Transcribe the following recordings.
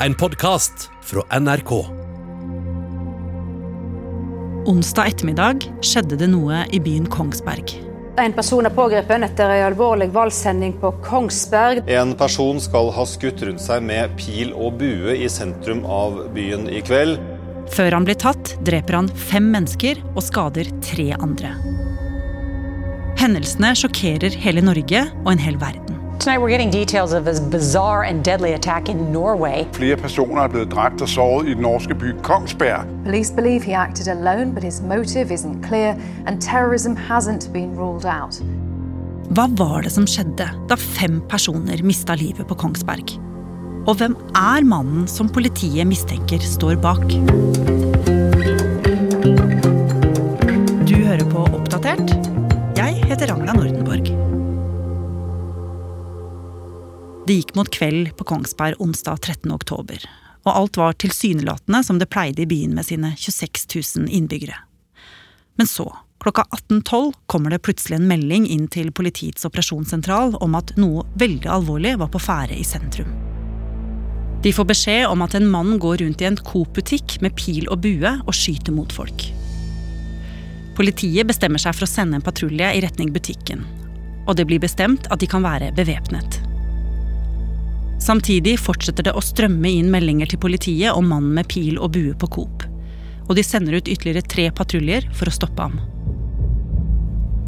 En podkast fra NRK. Onsdag ettermiddag skjedde det noe i byen Kongsberg. En person er pågrepet etter en alvorlig valgsending på Kongsberg. En person skal ha skutt rundt seg med pil og bue i sentrum av byen i kveld. Før han blir tatt, dreper han fem mennesker og skader tre andre. Hendelsene sjokkerer hele Norge og en hel verden. Tonight we're getting details of this bizarre and deadly attack in Norway. Flere personer er blevet dræbt og såret i den norske by Kongsberg. Police believe he acted alone, but his motive isn't clear, and terrorism hasn't been ruled out. Hva var det som skjedde da fem personer mista livet på Kongsberg? Og hvem er mannen som politiet mistenker står bak? Du hører på Oppdatert. Jeg heter Ragna Nordenborg. Det gikk mot kveld på Kongsberg onsdag 13. oktober, og alt var tilsynelatende som det pleide i byen med sine 26 000 innbyggere. Men så, klokka 18.12, kommer det plutselig en melding inn til politiets operasjonssentral om at noe veldig alvorlig var på ferde i sentrum. De får beskjed om at en mann går rundt i en Coop-butikk med pil og bue og skyter mot folk. Politiet bestemmer seg for å sende en patrulje i retning butikken, og det blir bestemt at de kan være bevæpnet. Samtidig fortsetter det å strømme inn meldinger til politiet om mannen med pil og bue på Coop. Og de sender ut ytterligere tre patruljer for å stoppe ham.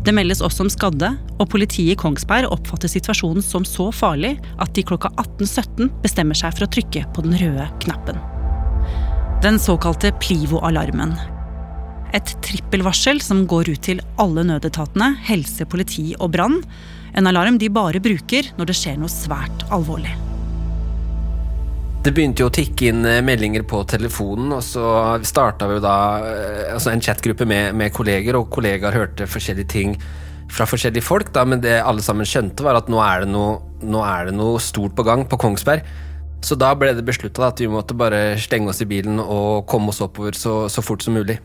Det meldes også om skadde, og politiet i Kongsberg oppfatter situasjonen som så farlig at de klokka 18.17 bestemmer seg for å trykke på den røde knappen. Den såkalte Plivo-alarmen. Et trippelvarsel som går ut til alle nødetatene, helse, politi og brann. En alarm de bare bruker når det skjer noe svært alvorlig. Det begynte jo å tikke inn eh, meldinger på telefonen, og så starta vi jo da eh, altså en chatgruppe med, med, kolleger, og kollegaer hørte forskjellige ting fra forskjellige folk, da, men det alle sammen skjønte, var at nå er det noe, er det noe stort på gang på Kongsberg. Så da ble det beslutta at vi måtte bare stenge oss i bilen og komme oss oppover så, så fort som mulig.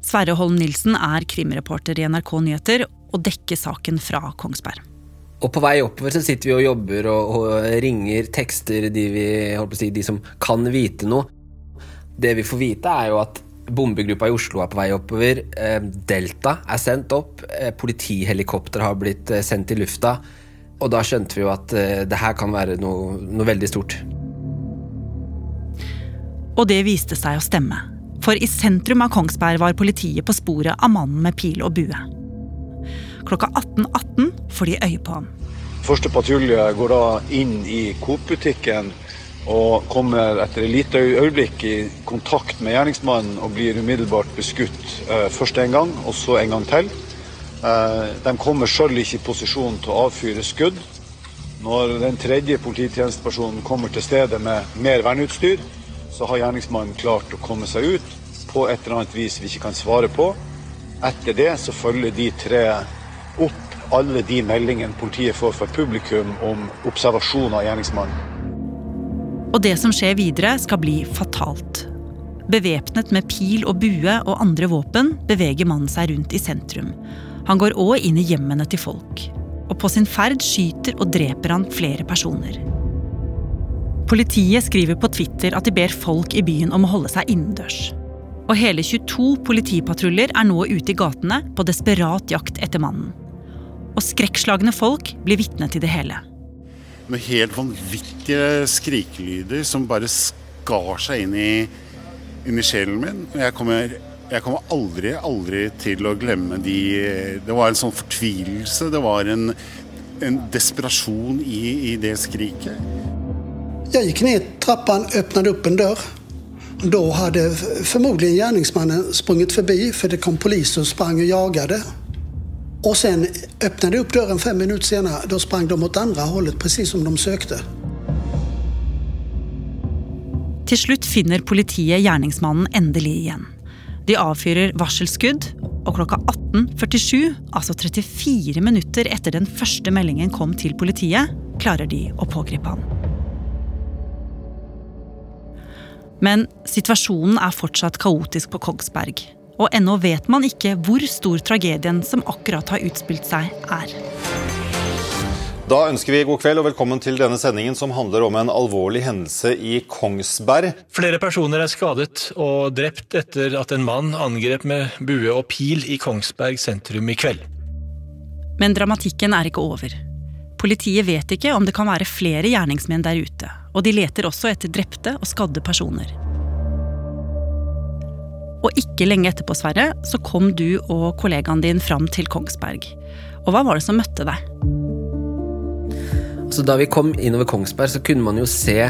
Sverre Holm Nilsen er krimreporter i NRK Nyheter og dekker saken fra Kongsberg. Og på vei oppover så sitter vi og jobber og, og ringer tekster de, vi, si, de som kan vite noe. Det vi får vite, er jo at bombegruppa i Oslo er på vei oppover. Eh, Delta er sendt opp. Eh, politihelikopter har blitt eh, sendt i lufta. Og da skjønte vi jo at det her kan være noe, noe veldig stort. Og det viste seg å stemme. For i sentrum av Kongsberg var politiet på sporet av mannen med pil og bue. Klokka 18.18 får de øye på ham. Første patrulje går da inn i Coop-butikken og kommer etter et lite øyeblikk i kontakt med gjerningsmannen og blir umiddelbart beskutt eh, først en gang, og så en gang til. Eh, de kommer sjøl ikke i posisjon til å avfyre skudd. Når den tredje polititjenestepersonen kommer til stedet med mer verneutstyr, så har gjerningsmannen klart å komme seg ut på et eller annet vis vi ikke kan svare på. Etter det så følger de tre opp alle de meldingene politiet får fra publikum om observasjon av gjerningsmannen. Og det som skjer videre, skal bli fatalt. Bevæpnet med pil og bue og andre våpen beveger mannen seg rundt i sentrum. Han går òg inn i hjemmene til folk. Og på sin ferd skyter og dreper han flere personer. Politiet skriver på Twitter at de ber folk i byen om å holde seg innendørs. Og hele 22 politipatruljer er nå ute i gatene på desperat jakt etter mannen og skrekkslagne folk blir vitne til det hele. Med helt vanvittige skrikelyder som bare skar seg inn i, inn i sjelen min. Jeg kommer, jeg kommer, aldri, aldri til å glemme de Det var en sånn fortvilelse. Det var en, en desperasjon i, i, det skriket. Jeg gikk ned trappan, åpnet opp en dør. Da hadde formodentlig gjerningsmannen sprunget forbi, for det kom politi og sprang og jaget. Och sen öppnade upp dörren fem minuter senere. Da sprang de åt andre hållet, precis som de søkte. Til slutt finner politiet gjerningsmannen endelig igjen. De avfyrer varselskudd, og klokka 18.47, altså 34 minutter etter den første meldingen kom til politiet, klarer de å pågripe han. Men situasjonen er fortsatt kaotisk på Kongsberg. Og ennå vet man ikke hvor stor tragedien som akkurat har utspilt seg, er. Da ønsker vi god kveld og velkommen til denne sendingen som handler om en alvorlig hendelse i Kongsberg. Flere personer er skadet og drept etter at en mann angrep med bue og pil i Kongsberg sentrum i kveld. Men dramatikken er ikke over. Politiet vet ikke om det kan være flere gjerningsmenn der ute, og de leter også etter drepte og skadde personer. Og ikke lenge etterpå, Sverre, så kom du og kollegaen din fram til Kongsberg. Og hva var det som møtte deg? Så da vi kom innover Kongsberg, så kunne man jo se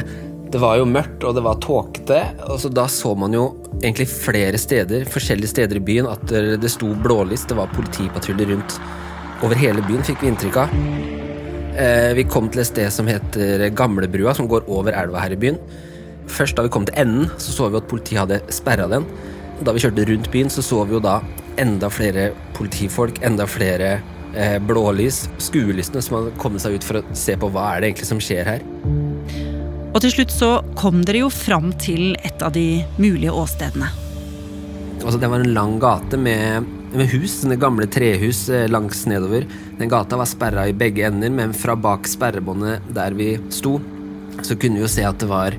Det var jo mørkt, og det var tåkete. Og så da så man jo egentlig flere steder, forskjellige steder i byen, at det sto blålys. Det var politipatruljer rundt over hele byen, fikk vi inntrykk av. Eh, vi kom til et sted som heter Gamlebrua, som går over elva her i byen. Først da vi kom til enden, så så vi at politiet hadde sperra den. Da vi kjørte rundt byen, så så vi jo da enda flere politifolk, enda flere eh, blålys, skuelystne som hadde kommet seg ut for å se på hva er det egentlig som skjer her. Og til slutt så kom dere jo fram til et av de mulige åstedene. Altså, det var en lang gate med, med hus, sånne gamle trehus eh, langs nedover. Den gata var sperra i begge ender, men fra bak sperrebåndet der vi sto, så kunne vi jo se at det var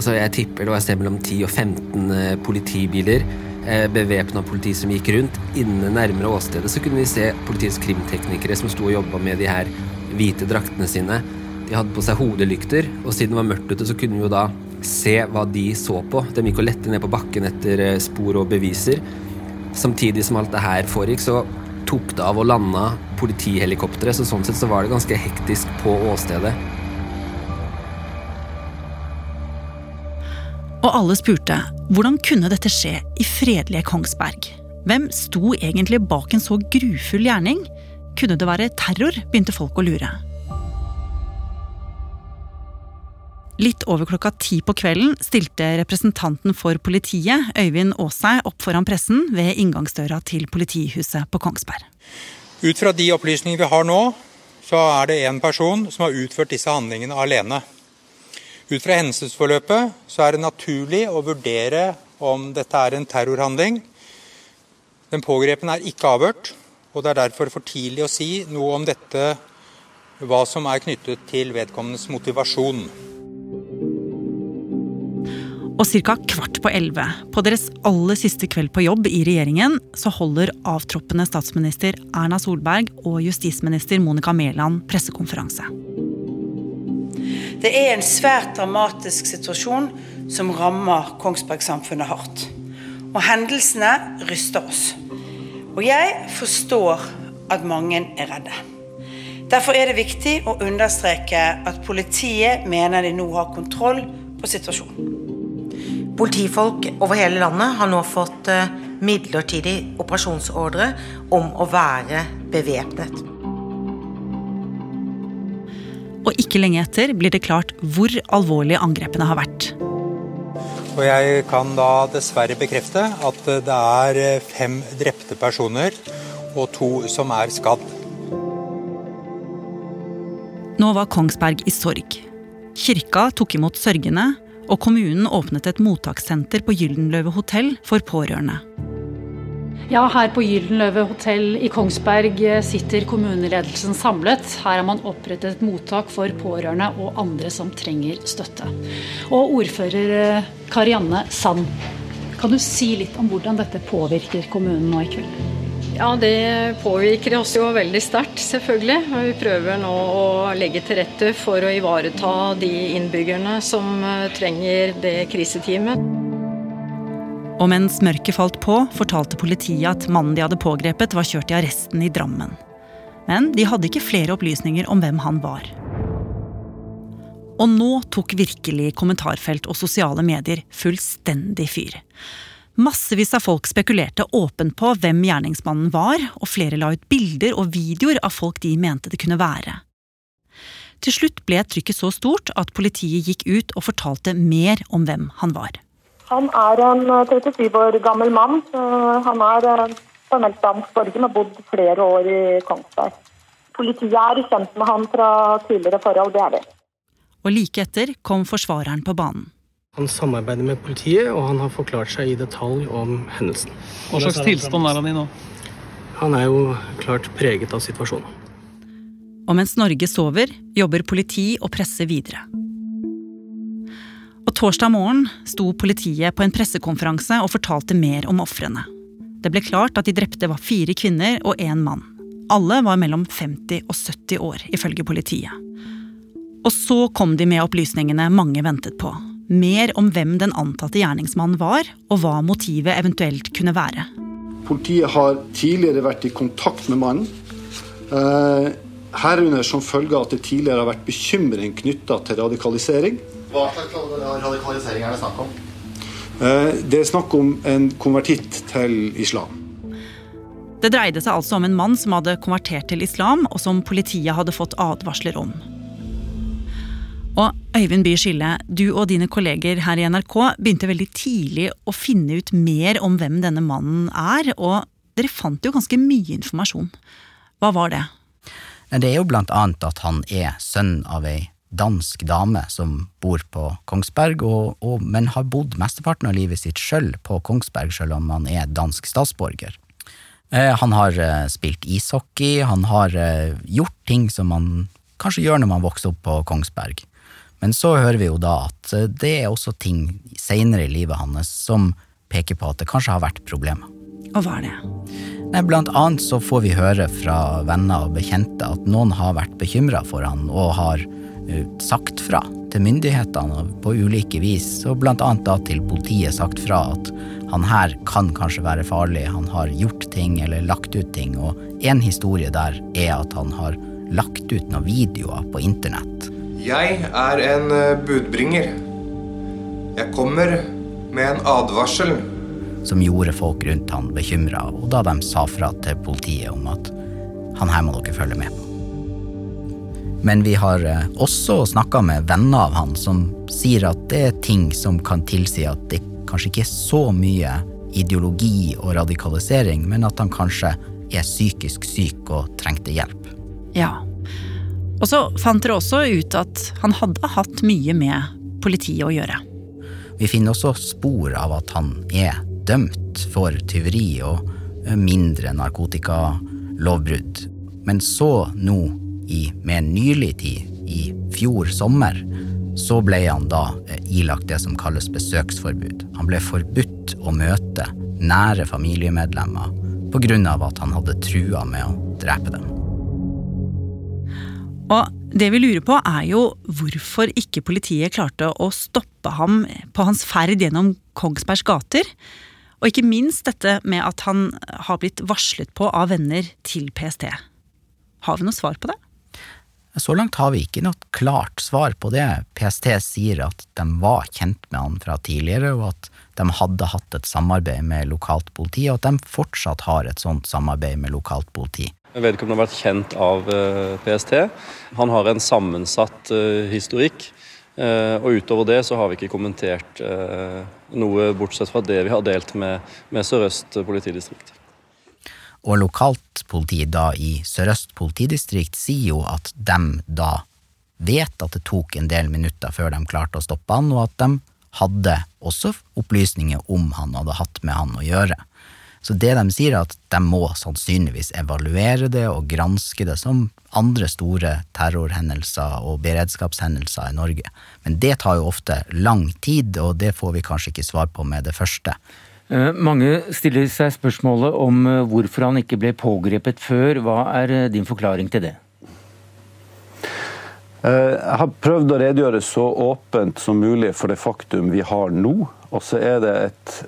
altså Jeg tipper det var et sted mellom 10 og 15 eh, politibiler Eh, bevæpna politi som gikk rundt. Inne nærmere åstedet så kunne vi se politiets krimteknikere som sto og jobba med de her hvite draktene sine. De hadde på seg hodelykter, og siden det var mørkt ute, så kunne vi jo da se hva de så på. De gikk og lette ned på bakken etter eh, spor og beviser. Samtidig som alt det her foregikk, så tok det av og landa politihelikoptre, så sånn sett så var det ganske hektisk på åstedet. Og alle spurte hvordan kunne dette skje i fredelige Kongsberg? Hvem sto egentlig bak en så grufull gjerning? Kunne det være terror, begynte folk å lure. Litt over klokka ti på kvelden stilte representanten for politiet, Øyvind Aasei, opp foran pressen ved inngangsdøra til politihuset på Kongsberg. Ut fra de opplysningene vi har nå, så er det en person som har utført disse handlingene alene. Ut fra hendelsesforløpet så er det naturlig å vurdere om dette er en terrorhandling. Den pågrepne er ikke avhørt, og det er derfor for tidlig å si noe om dette, hva som er knyttet til vedkommendes motivasjon. Og ca. kvart på elleve, på deres aller siste kveld på jobb i regjeringen, så holder avtroppende statsminister Erna Solberg og justisminister Monica Mæland pressekonferanse. Det er en svært dramatisk situasjon som rammer Kongsberg-samfunnet hardt. Og hendelsene ryster oss. Og jeg forstår at mange er redde. Derfor er det viktig å understreke at politiet mener de nå har kontroll på situasjonen. Politifolk over hele landet har nå fått eh, midlertidig operasjonsordre om å være bevæpnet. Og ikke lenge etter blir det klart hvor alvorlige angrepene har vært. Og jeg kan da dessverre bekrefte at det er fem drepte personer og to som er skadd. Nå var Kongsberg i sorg. Kirka tok imot sørgende, og kommunen åpnet et mottakssenter på Gyldenløve hotell for pårørende. Ja, her på Gyldenløve hotell i Kongsberg sitter kommuneledelsen samlet. Her har man opprettet et mottak for pårørende og andre som trenger støtte. Og ordfører eh, Karianne Sand, kan du si litt om hvordan dette påvirker kommunen nå i kveld? Ja, det påvirker oss jo veldig sterkt, selvfølgelig. Vi prøver nå å legge til rette for å ivareta de innbyggerne som eh, trenger det kriseteamet. Og mens mørket falt på, fortalte politiet at mannen de hadde pågrepet, var kjørt i arresten i Drammen. Men de hadde ikke flere opplysninger om hvem han var. Og nå tok virkelig kommentarfelt og sosiale medier fullstendig fyr. Massevis av folk spekulerte åpent på hvem gjerningsmannen var, og flere la ut bilder og videoer av folk de mente det kunne være. Til slutt ble trykket så stort at politiet gikk ut og fortalte mer om hvem han var. Han er en 37 eh, år gammel mann. Han er eh, formelt dansk borger, men har bodd flere år i Kongsberg. Politiet er kjent med han fra tidligere forhold, det er det. Og like etter kom forsvareren på banen. Han samarbeider med politiet, og han har forklart seg i detalj om hendelsen. Hva slags tilstand er han i nå? Han er jo klart preget av situasjonen. Og mens Norge sover, jobber politi og presse videre. Og torsdag morgen sto politiet på en pressekonferanse og fortalte mer om ofrene. Det ble klart at de drepte var fire kvinner og én mann. Alle var mellom 50 og 70 år, ifølge politiet. Og så kom de med opplysningene mange ventet på. Mer om hvem den antatte gjerningsmannen var, og hva motivet eventuelt kunne være. Politiet har tidligere vært i kontakt med mannen. Eh, herunder som følge av at det tidligere har vært bekymring knytta til radikalisering. Hva slags radikalisering er det snakk om? Eh, det er snakk om en konvertitt til islam. Det dreide seg altså om en mann som hadde konvertert til islam, og som politiet hadde fått advarsler om. Og Øyvind Bye Skille, du og dine kolleger her i NRK begynte veldig tidlig å finne ut mer om hvem denne mannen er, og dere fant jo ganske mye informasjon. Hva var det? Det er jo blant annet at han er sønn av ei dansk dame som bor på Kongsberg, og, og, men har bodd mesteparten av livet sitt sjøl på Kongsberg, sjøl om han er dansk statsborger. Eh, han har eh, spilt ishockey, han har eh, gjort ting som man kanskje gjør når man vokser opp på Kongsberg. Men så hører vi jo da at eh, det er også ting seinere i livet hans som peker på at det kanskje har vært problemer. Og hva er det? Nei, blant annet så får vi høre fra venner og bekjente at noen har vært bekymra for han og har sagt fra til myndighetene på ulike vis, og blant annet da til politiet sagt fra at han her kan kanskje være farlig, han har gjort ting eller lagt ut ting, og en historie der er at han har lagt ut noen videoer på internett jeg er en eh, budbringer. Jeg kommer med en advarsel. Som gjorde folk rundt han bekymra, og da de sa fra til politiet om at han her må dere følge med på. Men vi har eh, også snakka med venner av han som sier at det er ting som kan tilsi at det kanskje ikke er så mye ideologi og radikalisering, men at han kanskje er psykisk syk og trengte hjelp. Ja, og så fant dere også ut at han hadde hatt mye med politiet å gjøre. Vi finner også spor av at han er dømt for tyveri og mindre narkotikalovbrudd. Men så, nå i mer nylig tid, i fjor sommer, så ble han da ilagt det som kalles besøksforbud. Han ble forbudt å møte nære familiemedlemmer av at han hadde trua med å drepe dem. Og det vi lurer på, er jo hvorfor ikke politiet klarte å stoppe ham på hans ferd gjennom Kongsbergs gater. Og ikke minst dette med at han har blitt varslet på av venner til PST. Har vi noe svar på det? Så langt har vi ikke noe klart svar på det. PST sier at de var kjent med han fra tidligere, og at de hadde hatt et samarbeid med lokalt politi, og at de fortsatt har et sånt samarbeid med lokalt politi. Vedkommende har vært kjent av eh, PST. Han har en sammensatt eh, historikk. Eh, og utover det så har vi ikke kommentert noe bortsett fra det vi har delt med, med Sør-Øst politidistrikt. Og lokalt politi da i Sør-Øst politidistrikt sier jo at de da vet at det tok en del minutter før de klarte å stoppe han, og at de hadde også opplysninger om han hadde hatt med han å gjøre. Så det de sier, er at de må sannsynligvis evaluere det og granske det som andre store terrorhendelser og beredskapshendelser i Norge. Men det tar jo ofte lang tid, og det får vi kanskje ikke svar på med det første. Eh, mange stiller seg spørsmålet om eh, hvorfor han ikke ble pågrepet før. Hva er eh, din forklaring til det? Jeg har prøvd å redegjøre så åpent som mulig for det faktum vi har nå, og så er det et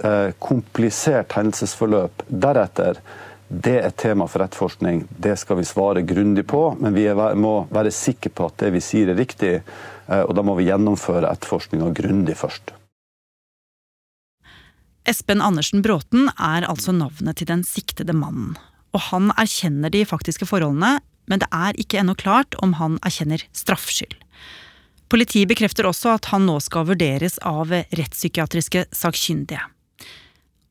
komplisert hendelsesforløp deretter. Det er tema for etterforskning. Det skal vi svare grundig på, men vi må være sikre på at det vi sier er riktig. Og da må vi gjennomføre etterforskninga grundig først. Espen Andersen Bråten er altså navnet til den siktede mannen. Og han erkjenner de faktiske forholdene, men det er ikke ennå klart om han erkjenner straffskyld. Politiet bekrefter også at han nå skal vurderes av rettspsykiatriske sakkyndige.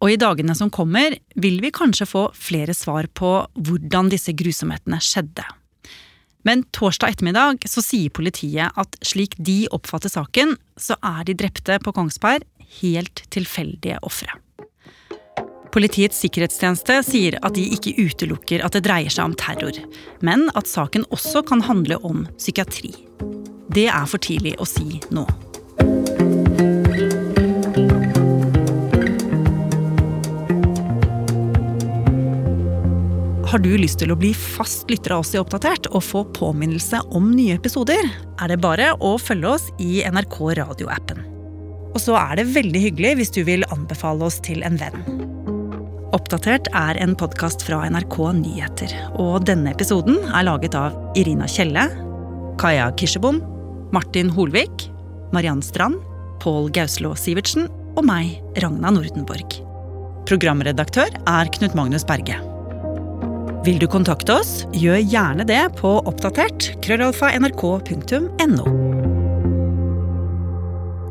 Og i dagene som kommer, vil vi kanskje få flere svar på hvordan disse grusomhetene skjedde. Men torsdag ettermiddag så sier politiet at slik de oppfatter saken, så er de drepte på Kongsberg helt tilfeldige ofre. Politiets sikkerhetstjeneste sier at de ikke utelukker at det dreier seg om terror, men at saken også kan handle om psykiatri. Det er for tidlig å si nå. Har du lyst til å bli fast lytter av oss i Oppdatert og få påminnelse om nye episoder, er det bare å følge oss i NRK radioappen. Og så er det veldig hyggelig hvis du vil anbefale oss til en venn. Oppdatert er en podkast fra NRK Nyheter, og denne episoden er laget av Irina Kjelle, Kaja Kirsebom, Martin Holvik, Mariann Strand, Pål Gauslå Sivertsen og meg, Ragna Nordenborg. Programredaktør er Knut Magnus Berge. Vil du kontakte oss, gjør gjerne det på oppdatert krøllalfa nrk.no.